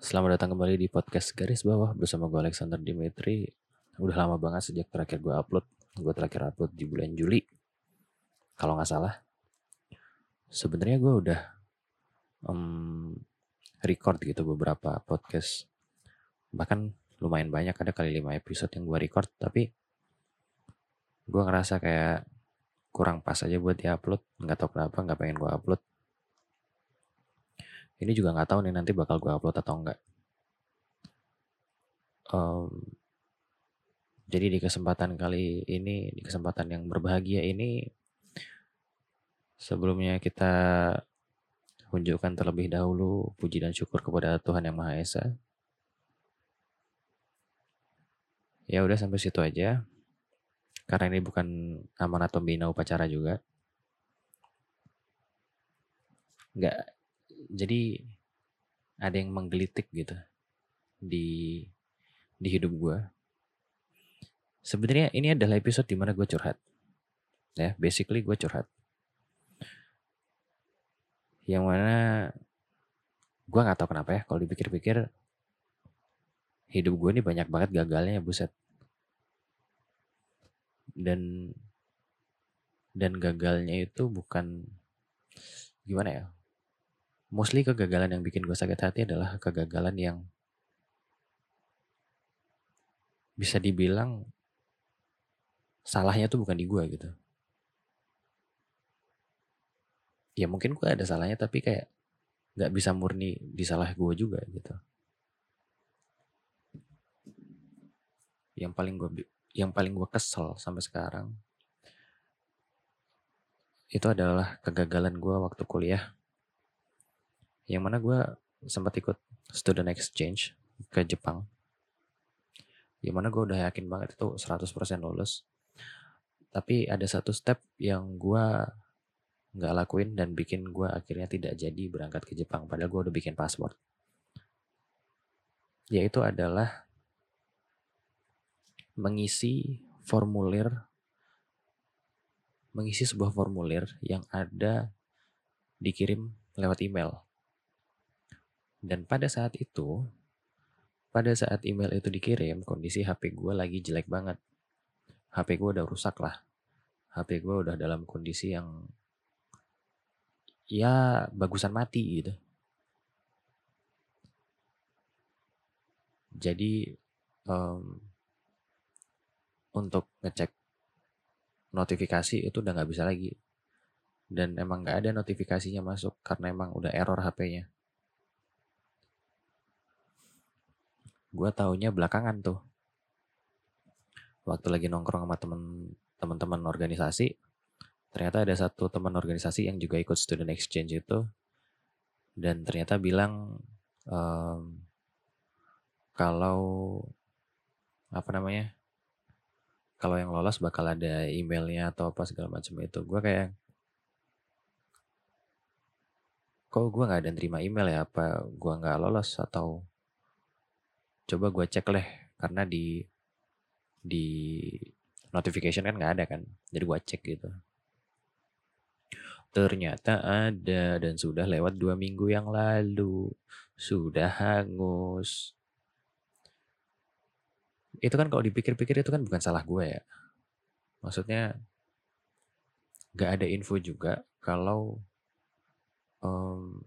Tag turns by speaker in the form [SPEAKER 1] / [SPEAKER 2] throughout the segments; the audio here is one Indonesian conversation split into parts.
[SPEAKER 1] Selamat datang kembali di podcast Garis Bawah bersama gue Alexander Dimitri. Udah lama banget sejak terakhir gue upload. Gue terakhir upload di bulan Juli. Kalau nggak salah. Sebenarnya gue udah um, record gitu beberapa podcast. Bahkan lumayan banyak, ada kali 5 episode yang gue record. Tapi gue ngerasa kayak kurang pas aja buat di-upload. Nggak tahu kenapa, nggak pengen gue upload. Ini juga nggak tahu nih nanti bakal gue upload atau enggak. Um, jadi di kesempatan kali ini, di kesempatan yang berbahagia ini, sebelumnya kita tunjukkan terlebih dahulu puji dan syukur kepada Tuhan Yang Maha Esa. Ya udah sampai situ aja. Karena ini bukan amanat pembina upacara juga. Nggak jadi ada yang menggelitik gitu di di hidup gue. Sebenarnya ini adalah episode di mana gue curhat. Ya, basically gue curhat. Yang mana gue nggak tahu kenapa ya. Kalau dipikir-pikir hidup gue ini banyak banget gagalnya buset. Dan dan gagalnya itu bukan gimana ya mostly kegagalan yang bikin gue sakit hati adalah kegagalan yang bisa dibilang salahnya tuh bukan di gue gitu. Ya mungkin gue ada salahnya tapi kayak nggak bisa murni di salah gue juga gitu. Yang paling gue yang paling gue kesel sampai sekarang itu adalah kegagalan gue waktu kuliah yang mana gue sempat ikut student exchange ke Jepang. Yang mana gue udah yakin banget itu 100% lulus. Tapi ada satu step yang gue nggak lakuin dan bikin gue akhirnya tidak jadi berangkat ke Jepang padahal gue udah bikin paspor. Yaitu adalah mengisi formulir mengisi sebuah formulir yang ada dikirim lewat email dan pada saat itu, pada saat email itu dikirim, kondisi HP gue lagi jelek banget. HP gue udah rusak lah. HP gue udah dalam kondisi yang ya bagusan mati gitu. Jadi um, untuk ngecek notifikasi itu udah nggak bisa lagi. Dan emang nggak ada notifikasinya masuk karena emang udah error HP-nya. Gue taunya belakangan tuh. Waktu lagi nongkrong sama temen teman-teman organisasi ternyata ada satu teman organisasi yang juga ikut student exchange itu dan ternyata bilang um, kalau apa namanya kalau yang lolos bakal ada emailnya atau apa segala macam itu. Gue kayak kok gue nggak ada terima email ya? Apa gue nggak lolos atau coba gue cek leh karena di di notification kan nggak ada kan jadi gue cek gitu. Ternyata ada dan sudah lewat dua minggu yang lalu. Sudah hangus. Itu kan kalau dipikir-pikir itu kan bukan salah gue ya. Maksudnya nggak ada info juga kalau um,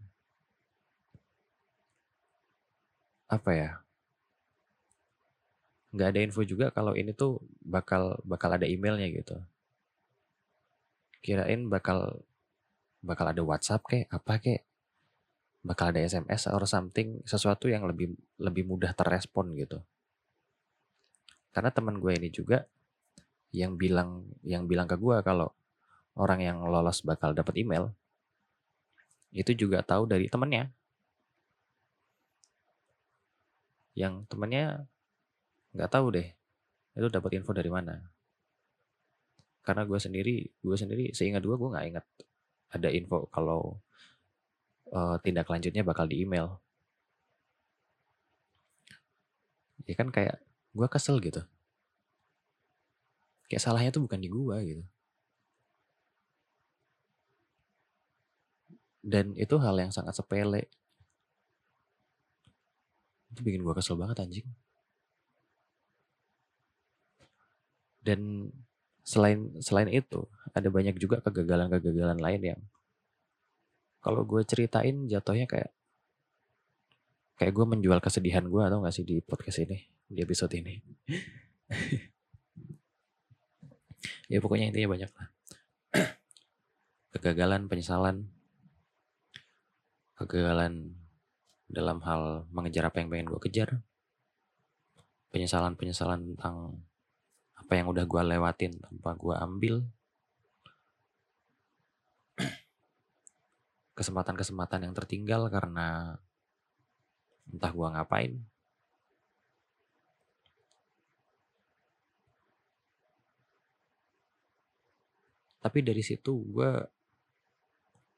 [SPEAKER 1] apa ya nggak ada info juga kalau ini tuh bakal bakal ada emailnya gitu. Kirain bakal bakal ada WhatsApp kayak apa kayak bakal ada SMS or something sesuatu yang lebih lebih mudah terrespon gitu. Karena teman gue ini juga yang bilang yang bilang ke gue kalau orang yang lolos bakal dapat email itu juga tahu dari temennya. Yang temennya nggak tahu deh itu dapat info dari mana. Karena gue sendiri gue sendiri seingat gue gue nggak ingat ada info kalau uh, tindak lanjutnya bakal di email ya kan kayak gue kesel gitu. Kayak salahnya tuh bukan di gue gitu. Dan itu hal yang sangat sepele. Itu bikin gue kesel banget anjing. Dan selain selain itu ada banyak juga kegagalan-kegagalan lain yang kalau gue ceritain jatuhnya kayak kayak gue menjual kesedihan gue atau gak sih di podcast ini di episode ini? Ya pokoknya intinya banyak lah. Kegagalan penyesalan kegagalan dalam hal mengejar apa yang pengen gue kejar penyesalan penyesalan tentang apa yang udah gue lewatin tanpa gue ambil. Kesempatan-kesempatan yang tertinggal karena entah gue ngapain. Tapi dari situ gue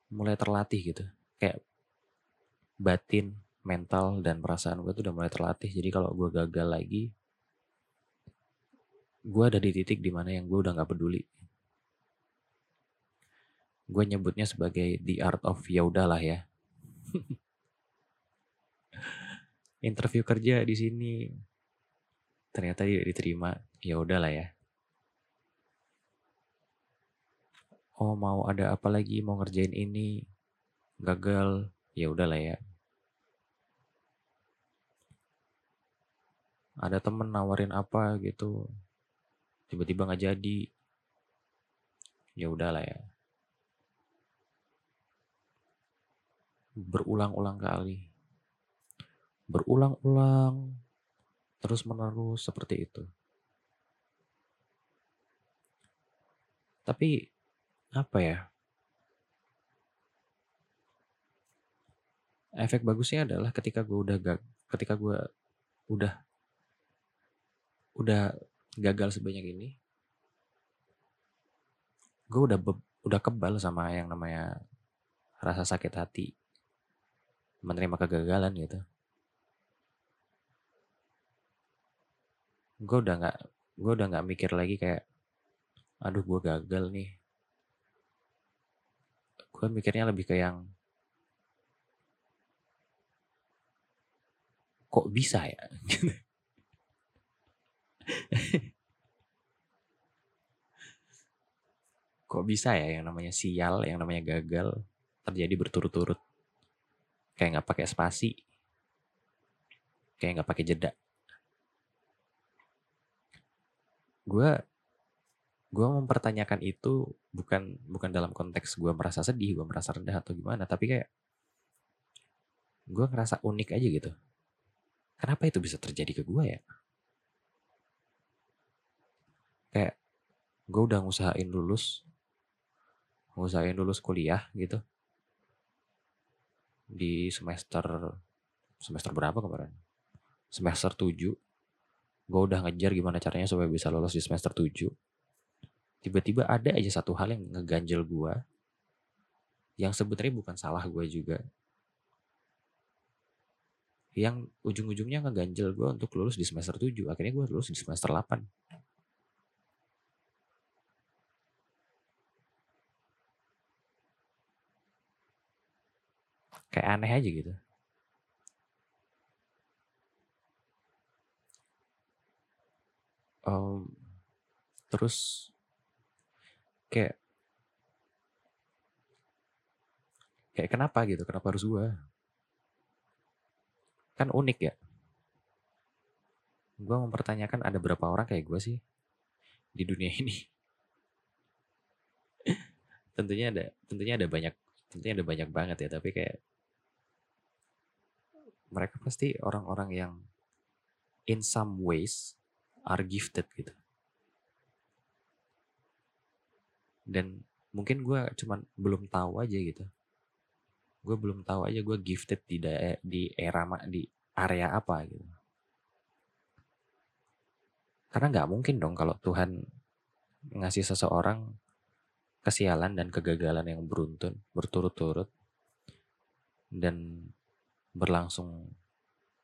[SPEAKER 1] mulai terlatih gitu. Kayak batin mental dan perasaan gue tuh udah mulai terlatih. Jadi kalau gue gagal lagi gue ada di titik di mana yang gue udah gak peduli. Gue nyebutnya sebagai the art of ya udahlah ya. Interview kerja di sini ternyata diterima, ya udahlah ya. Oh mau ada apa lagi mau ngerjain ini gagal, ya udahlah ya. Ada temen nawarin apa gitu, tiba-tiba nggak jadi. Ya udahlah ya. Berulang-ulang kali. Berulang-ulang terus menerus seperti itu. Tapi apa ya? Efek bagusnya adalah ketika gue udah gak ketika gue udah udah gagal sebanyak ini gue udah udah kebal sama yang namanya rasa sakit hati menerima kegagalan gitu. Gue udah nggak gue udah nggak mikir lagi kayak aduh gue gagal nih. Gue mikirnya lebih ke yang kok bisa ya Kok bisa ya yang namanya sial, yang namanya gagal terjadi berturut-turut? Kayak nggak pakai spasi, kayak nggak pakai jeda. Gue gue mempertanyakan itu bukan bukan dalam konteks gue merasa sedih, gue merasa rendah atau gimana, tapi kayak gue ngerasa unik aja gitu. Kenapa itu bisa terjadi ke gue ya? Kayak gue udah ngusahain lulus ngusahain lulus kuliah gitu. Di semester semester berapa kemarin? Semester 7 gue udah ngejar gimana caranya supaya bisa lulus di semester 7 tiba-tiba ada aja satu hal yang ngeganjel gue yang sebenarnya bukan salah gue juga. Yang ujung-ujungnya ngeganjel gue untuk lulus di semester 7 akhirnya gue lulus di semester 8 kayak aneh aja gitu. Um, terus kayak kayak kenapa gitu? Kenapa harus gue kan unik ya. Gue mempertanyakan ada berapa orang kayak gue sih di dunia ini. Tentunya ada tentunya ada banyak tentunya ada banyak banget ya tapi kayak mereka pasti orang-orang yang in some ways are gifted gitu. Dan mungkin gue cuman belum tahu aja gitu. Gue belum tahu aja gue gifted di di era di area apa gitu. Karena nggak mungkin dong kalau Tuhan ngasih seseorang kesialan dan kegagalan yang beruntun berturut-turut dan berlangsung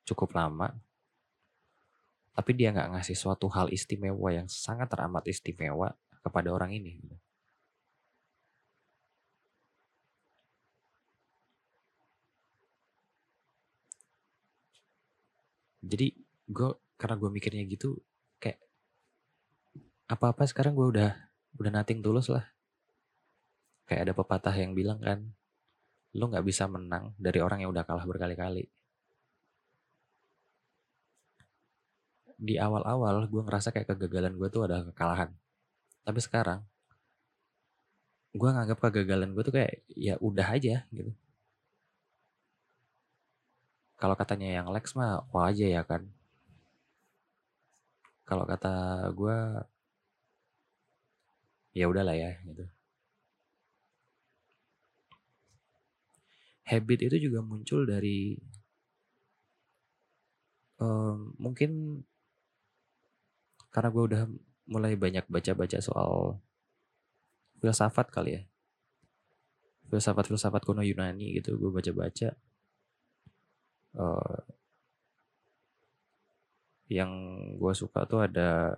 [SPEAKER 1] cukup lama, tapi dia nggak ngasih suatu hal istimewa yang sangat teramat istimewa kepada orang ini. Gitu. Jadi gue karena gue mikirnya gitu kayak apa-apa sekarang gue udah udah nating tulus lah. Kayak ada pepatah yang bilang kan, lu nggak bisa menang dari orang yang udah kalah berkali-kali. Di awal-awal gue ngerasa kayak kegagalan gue tuh ada kekalahan. Tapi sekarang gue nganggap kegagalan gue tuh kayak ya udah aja gitu. Kalau katanya yang Lex mah wah aja ya kan. Kalau kata gue ya udahlah ya gitu. Habit itu juga muncul dari um, mungkin karena gue udah mulai banyak baca-baca soal filsafat kali ya. Filsafat-filsafat kuno Yunani gitu gue baca-baca uh, yang gue suka tuh ada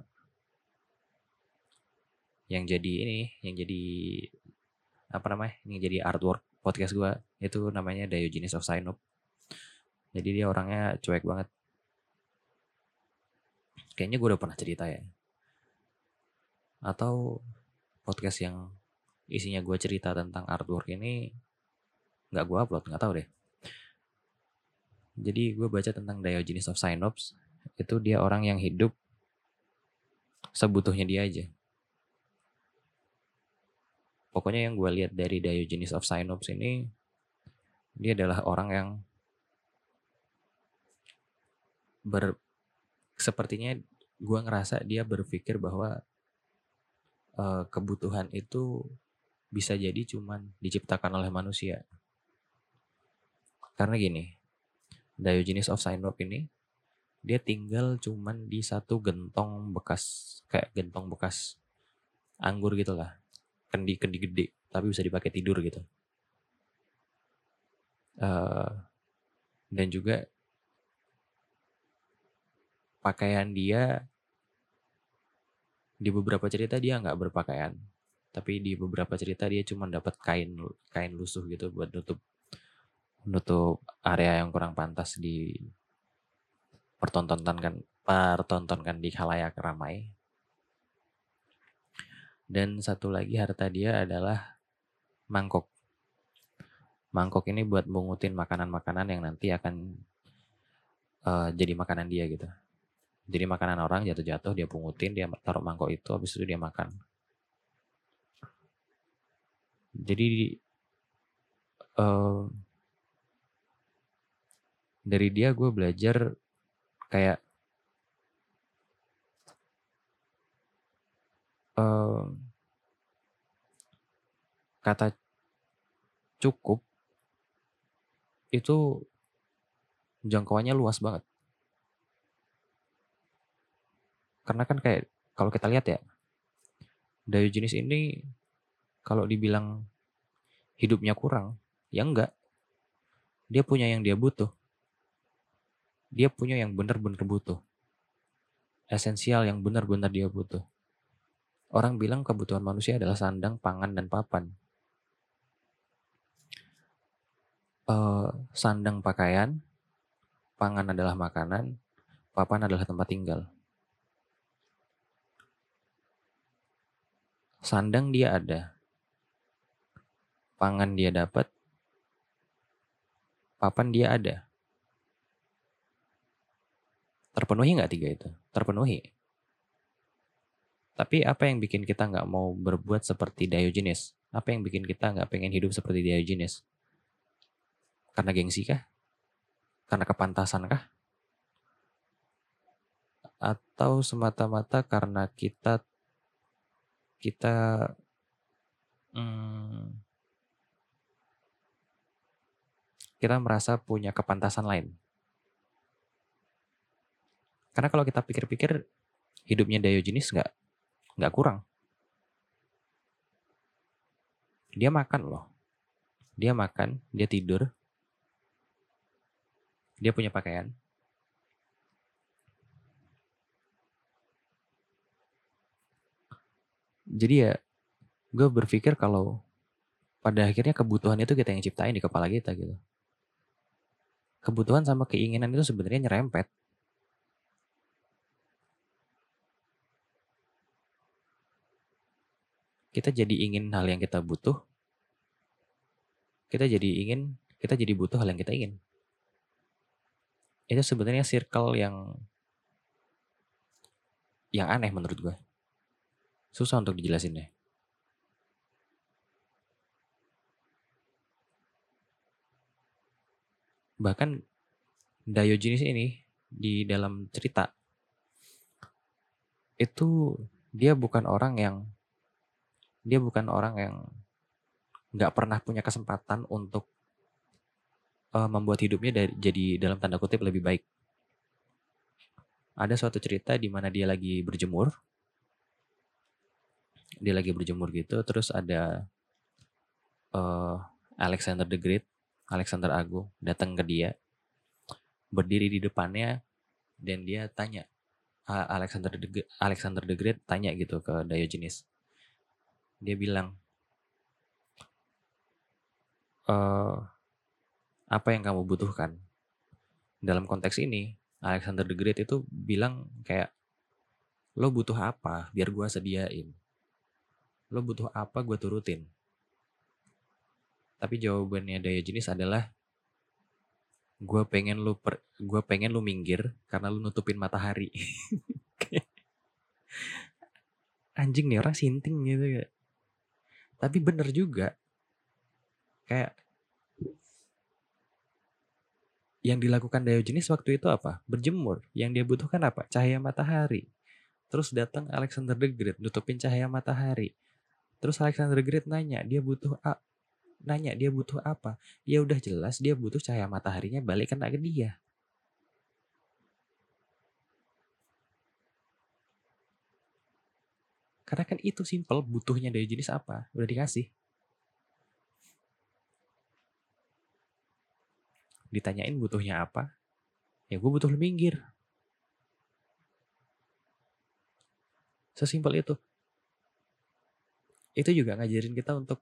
[SPEAKER 1] yang jadi ini yang jadi apa namanya yang jadi artwork podcast gue itu namanya Diogenes of Sinop jadi dia orangnya cuek banget. Kayaknya gue udah pernah cerita ya. Atau podcast yang isinya gue cerita tentang artwork ini nggak gue upload nggak tahu deh. Jadi gue baca tentang Diogenes of Sinops itu dia orang yang hidup sebutuhnya dia aja pokoknya yang gue lihat dari Diogenes of Sinops ini dia adalah orang yang ber sepertinya gue ngerasa dia berpikir bahwa uh, kebutuhan itu bisa jadi cuman diciptakan oleh manusia. Karena gini Diogenes of Sinop ini dia tinggal cuman di satu gentong bekas kayak gentong bekas anggur gitulah kendi-kendi gede tapi bisa dipakai tidur gitu. Uh, dan juga pakaian dia di beberapa cerita dia nggak berpakaian tapi di beberapa cerita dia cuma dapat kain kain lusuh gitu buat nutup nutup area yang kurang pantas di pertontonkan kan pertontonkan di khalayak ramai dan satu lagi harta dia adalah mangkok. Mangkok ini buat mengutin makanan-makanan yang nanti akan uh, jadi makanan dia gitu. Jadi makanan orang jatuh-jatuh dia pungutin, dia taruh mangkok itu, habis itu dia makan. Jadi uh, dari dia gue belajar kayak kata cukup itu jangkauannya luas banget. Karena kan kayak kalau kita lihat ya, Diogenes ini kalau dibilang hidupnya kurang, ya enggak. Dia punya yang dia butuh. Dia punya yang benar-benar butuh. Esensial yang benar-benar dia butuh. Orang bilang kebutuhan manusia adalah sandang, pangan, dan papan. Uh, sandang pakaian, pangan adalah makanan, papan adalah tempat tinggal. Sandang dia ada, pangan dia dapat, papan dia ada. Terpenuhi nggak tiga itu? Terpenuhi. Tapi apa yang bikin kita nggak mau berbuat seperti Diogenes? Apa yang bikin kita nggak pengen hidup seperti Diogenes? Karena gengsi kah? Karena kepantasan kah? Atau semata-mata karena kita kita hmm, kita merasa punya kepantasan lain. Karena kalau kita pikir-pikir hidupnya Diogenes nggak nggak kurang. Dia makan loh. Dia makan, dia tidur. Dia punya pakaian. Jadi ya gue berpikir kalau pada akhirnya kebutuhan itu kita yang ciptain di kepala kita gitu. Kebutuhan sama keinginan itu sebenarnya nyerempet. Kita jadi ingin hal yang kita butuh. Kita jadi ingin, kita jadi butuh hal yang kita ingin. Itu sebenarnya circle yang yang aneh menurut gue. Susah untuk dijelasinnya. Bahkan Diogenes ini di dalam cerita itu dia bukan orang yang dia bukan orang yang nggak pernah punya kesempatan untuk uh, membuat hidupnya dari, jadi dalam tanda kutip lebih baik. Ada suatu cerita di mana dia lagi berjemur, dia lagi berjemur gitu, terus ada uh, Alexander the Great, Alexander Agung datang ke dia, berdiri di depannya, dan dia tanya, Alexander the, Alexander the Great tanya gitu ke Diogenes, dia bilang e, apa yang kamu butuhkan? Dalam konteks ini Alexander the Great itu bilang kayak lo butuh apa biar gue sediain? Lo butuh apa gue turutin? Tapi jawabannya daya jenis adalah gue pengen lu per, gue pengen lu minggir karena lu nutupin matahari. Anjing nih orang sinting gitu ya tapi bener juga. Kayak yang dilakukan Diogenes waktu itu apa? Berjemur. Yang dia butuhkan apa? Cahaya matahari. Terus datang Alexander the Great nutupin cahaya matahari. Terus Alexander the Great nanya, dia butuh a nanya dia butuh apa? Ya udah jelas dia butuh cahaya mataharinya balik kena ke dia. Karena kan itu simple, butuhnya dari jenis apa? Udah dikasih. Ditanyain butuhnya apa? Ya gue butuh minggir. Sesimpel itu. Itu juga ngajarin kita untuk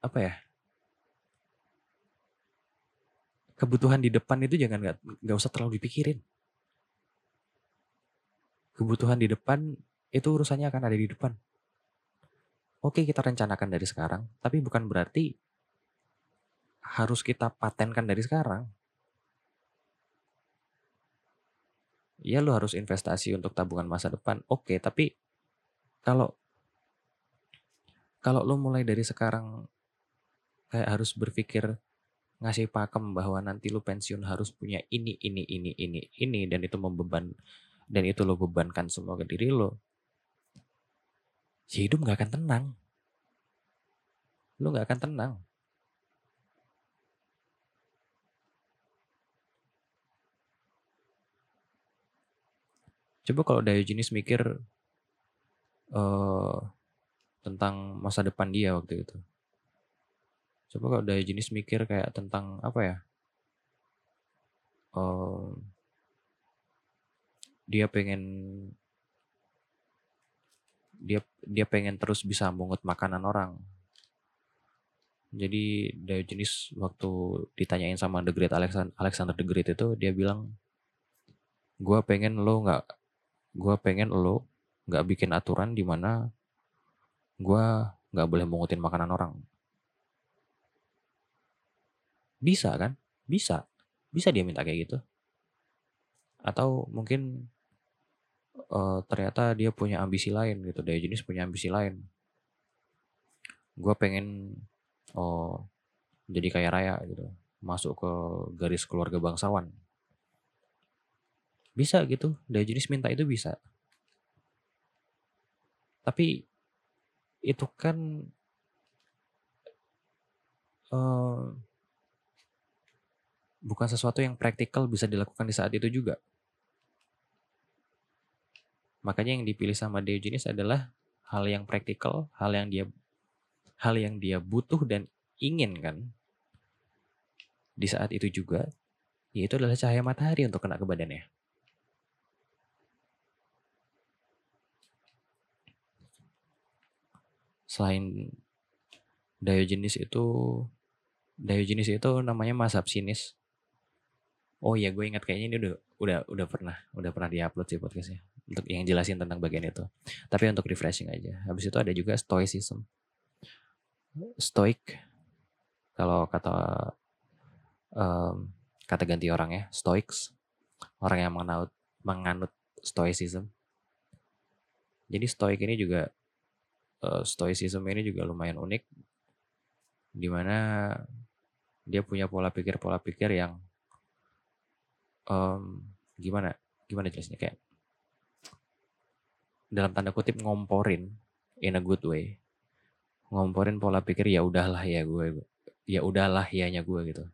[SPEAKER 1] apa ya? Kebutuhan di depan itu jangan nggak nggak usah terlalu dipikirin. Kebutuhan di depan itu urusannya akan ada di depan. Oke, kita rencanakan dari sekarang, tapi bukan berarti harus kita patenkan dari sekarang. Ya lo harus investasi untuk tabungan masa depan. Oke, tapi kalau kalau lo mulai dari sekarang kayak harus berpikir ngasih pakem bahwa nanti lo pensiun harus punya ini ini ini ini ini dan itu membeban dan itu lo bebankan semua ke diri lo ya hidup nggak akan tenang. Lu nggak akan tenang. Coba kalau Diogenes mikir uh, tentang masa depan dia waktu itu. Coba kalau Diogenes mikir kayak tentang apa ya? Uh, dia pengen dia dia pengen terus bisa mungut makanan orang. Jadi Diogenes waktu ditanyain sama The Great Alexander, Alexander the Great itu dia bilang, gue pengen lo nggak, gue pengen lo nggak bikin aturan di mana gue nggak boleh mungutin makanan orang. Bisa kan? Bisa, bisa dia minta kayak gitu. Atau mungkin uh, ternyata dia punya ambisi lain gitu jenis punya ambisi lain gue pengen oh jadi kaya raya gitu masuk ke garis keluarga bangsawan bisa gitu. Jenis minta itu bisa. Tapi itu kan uh, bukan sesuatu yang praktikal bisa dilakukan di saat itu juga. Makanya yang dipilih sama Diogenes adalah hal yang praktikal, hal yang dia hal yang dia butuh dan inginkan di saat itu juga, yaitu adalah cahaya matahari untuk kena ke badannya. Selain Diogenes itu Diogenes itu namanya mazhab sinis. Oh iya, gue ingat kayaknya ini udah udah udah pernah udah pernah diupload sih podcastnya untuk yang jelasin tentang bagian itu. Tapi untuk refreshing aja. Habis itu ada juga stoicism. stoik kalau kata um, kata ganti orang ya stoics orang yang menganut menganut stoicism jadi stoik ini juga uh, stoicism ini juga lumayan unik di mana dia punya pola pikir pola pikir yang um, gimana gimana jelasnya? Kayak dalam tanda kutip ngomporin in a good way. Ngomporin pola pikir ya udahlah ya gue ya udahlah nya gue gitu.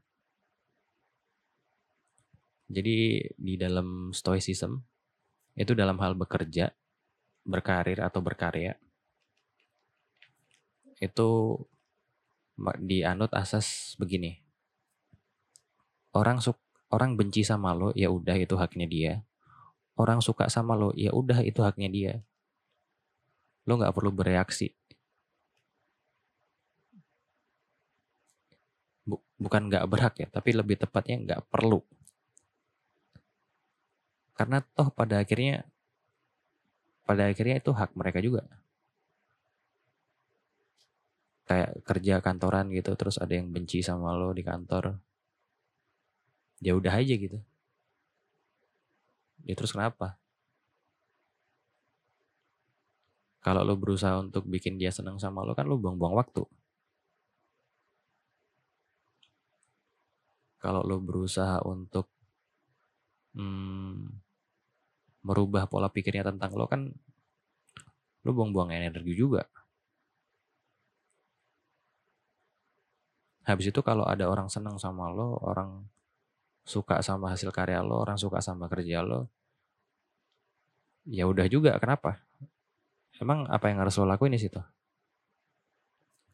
[SPEAKER 1] Jadi di dalam stoicism itu dalam hal bekerja berkarir atau berkarya itu dianut asas begini orang suk orang benci sama lo ya udah itu haknya dia orang suka sama lo, ya udah itu haknya dia. Lo nggak perlu bereaksi. Bukan nggak berhak ya, tapi lebih tepatnya nggak perlu. Karena toh pada akhirnya, pada akhirnya itu hak mereka juga. Kayak kerja kantoran gitu, terus ada yang benci sama lo di kantor. Ya udah aja gitu Ya terus kenapa? Kalau lo berusaha untuk bikin dia senang sama lo kan lo buang-buang waktu. Kalau lo berusaha untuk hmm, merubah pola pikirnya tentang lo kan lo buang-buang energi juga. Habis itu kalau ada orang senang sama lo, orang suka sama hasil karya lo, orang suka sama kerja lo, ya udah juga. Kenapa? Emang apa yang harus lo lakuin di situ?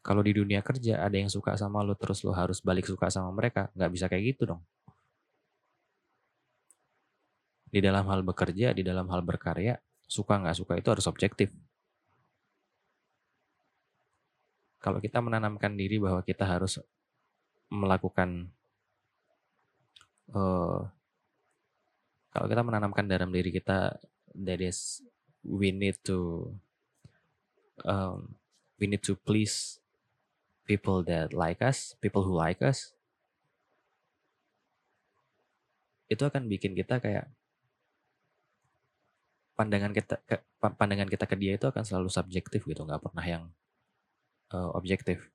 [SPEAKER 1] Kalau di dunia kerja ada yang suka sama lo terus lo harus balik suka sama mereka, nggak bisa kayak gitu dong. Di dalam hal bekerja, di dalam hal berkarya, suka nggak suka itu harus objektif. Kalau kita menanamkan diri bahwa kita harus melakukan uh, kalau kita menanamkan dalam diri kita that is we need to um, we need to please people that like us, people who like us. Itu akan bikin kita kayak pandangan kita ke, pandangan kita ke dia itu akan selalu subjektif gitu, nggak pernah yang uh, objektif.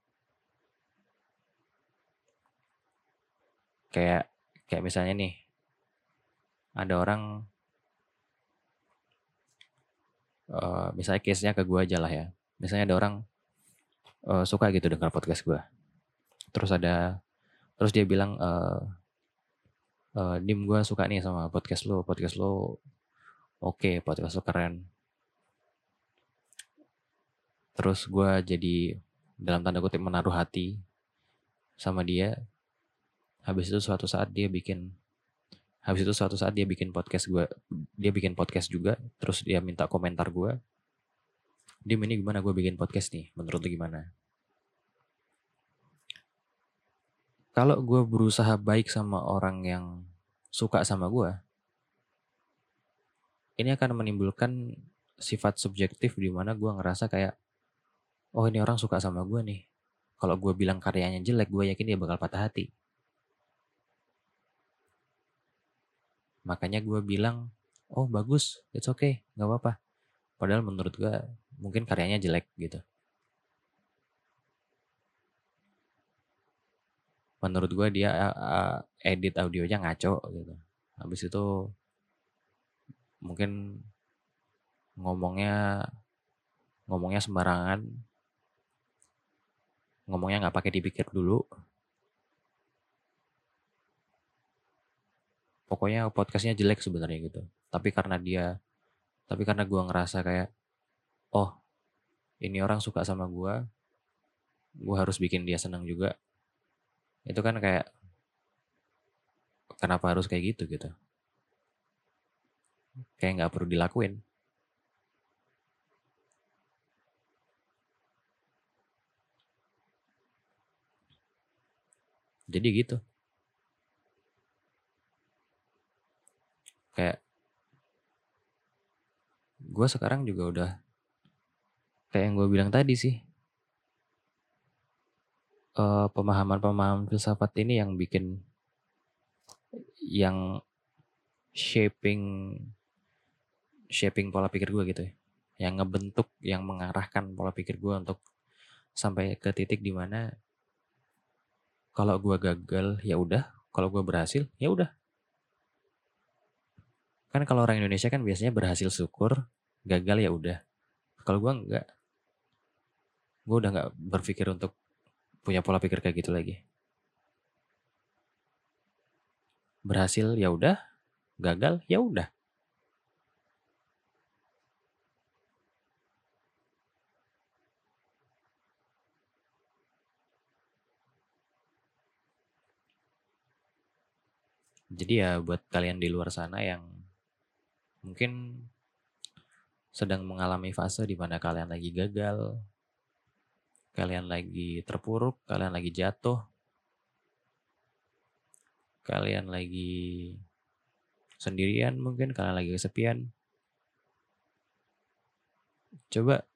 [SPEAKER 1] Kayak Kayak misalnya nih, ada orang, uh, misalnya case-nya ke gue aja lah ya. Misalnya ada orang uh, suka gitu dengar podcast gue. Terus ada, terus dia bilang, uh, uh, Dim gue suka nih sama podcast lo, podcast lo oke, okay, podcast lo keren. Terus gue jadi dalam tanda kutip menaruh hati sama dia habis itu suatu saat dia bikin habis itu suatu saat dia bikin podcast gue dia bikin podcast juga terus dia minta komentar gue dia ini gimana gue bikin podcast nih? Menurut lu gimana? Kalau gue berusaha baik sama orang yang suka sama gue ini akan menimbulkan sifat subjektif di mana gue ngerasa kayak oh ini orang suka sama gue nih. Kalau gue bilang karyanya jelek gue yakin dia bakal patah hati Makanya gue bilang, oh bagus, it's okay, gak apa-apa. Padahal menurut gue mungkin karyanya jelek gitu. Menurut gue dia uh, edit audionya ngaco gitu. Habis itu mungkin ngomongnya ngomongnya sembarangan ngomongnya nggak pakai dipikir dulu pokoknya podcastnya jelek sebenarnya gitu. Tapi karena dia tapi karena gue ngerasa kayak oh ini orang suka sama gue gue harus bikin dia senang juga. Itu kan kayak kenapa harus kayak gitu gitu? Kayak nggak perlu dilakuin. Jadi gitu kayak gue sekarang juga udah kayak yang gue bilang tadi sih. Uh, pemahaman-pemahaman filsafat ini yang bikin yang shaping shaping pola pikir gue gitu ya. Yang ngebentuk yang mengarahkan pola pikir gue untuk sampai ke titik di mana kalau gue gagal ya udah. Kalau gue berhasil ya udah kan kalau orang Indonesia kan biasanya berhasil syukur gagal ya udah. Kalau gue enggak gue udah nggak berpikir untuk punya pola pikir kayak gitu lagi. Berhasil ya udah gagal ya udah. Jadi ya buat kalian di luar sana yang mungkin sedang mengalami fase di mana kalian lagi gagal, kalian lagi terpuruk, kalian lagi jatuh, kalian lagi sendirian mungkin, kalian lagi kesepian. Coba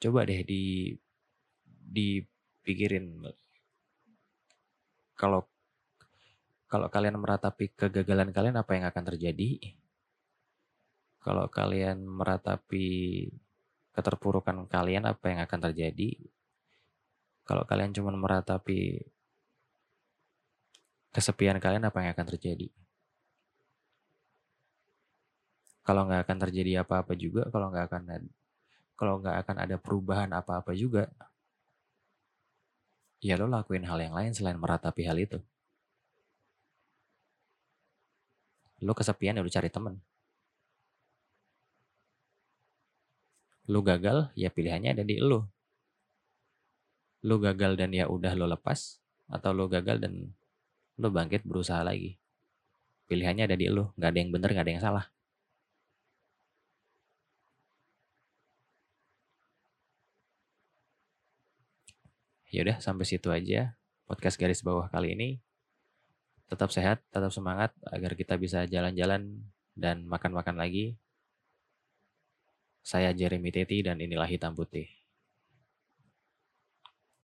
[SPEAKER 1] coba deh di dipikirin kalau kalau kalian meratapi kegagalan kalian, apa yang akan terjadi? Kalau kalian meratapi keterpurukan kalian, apa yang akan terjadi? Kalau kalian cuma meratapi kesepian kalian, apa yang akan terjadi? Kalau nggak akan terjadi apa-apa juga, kalau nggak akan kalau nggak akan ada perubahan apa-apa juga, ya lo lakuin hal yang lain selain meratapi hal itu. Lu kesepian ya lu cari temen. Lu gagal, ya pilihannya ada di lu. Lu gagal dan ya udah lu lepas, atau lu gagal dan lu bangkit berusaha lagi. Pilihannya ada di lu, nggak ada yang bener, nggak ada yang salah. Yaudah, sampai situ aja podcast garis bawah kali ini tetap sehat, tetap semangat agar kita bisa jalan-jalan dan makan-makan lagi. Saya Jeremy Teti dan inilah Hitam Putih.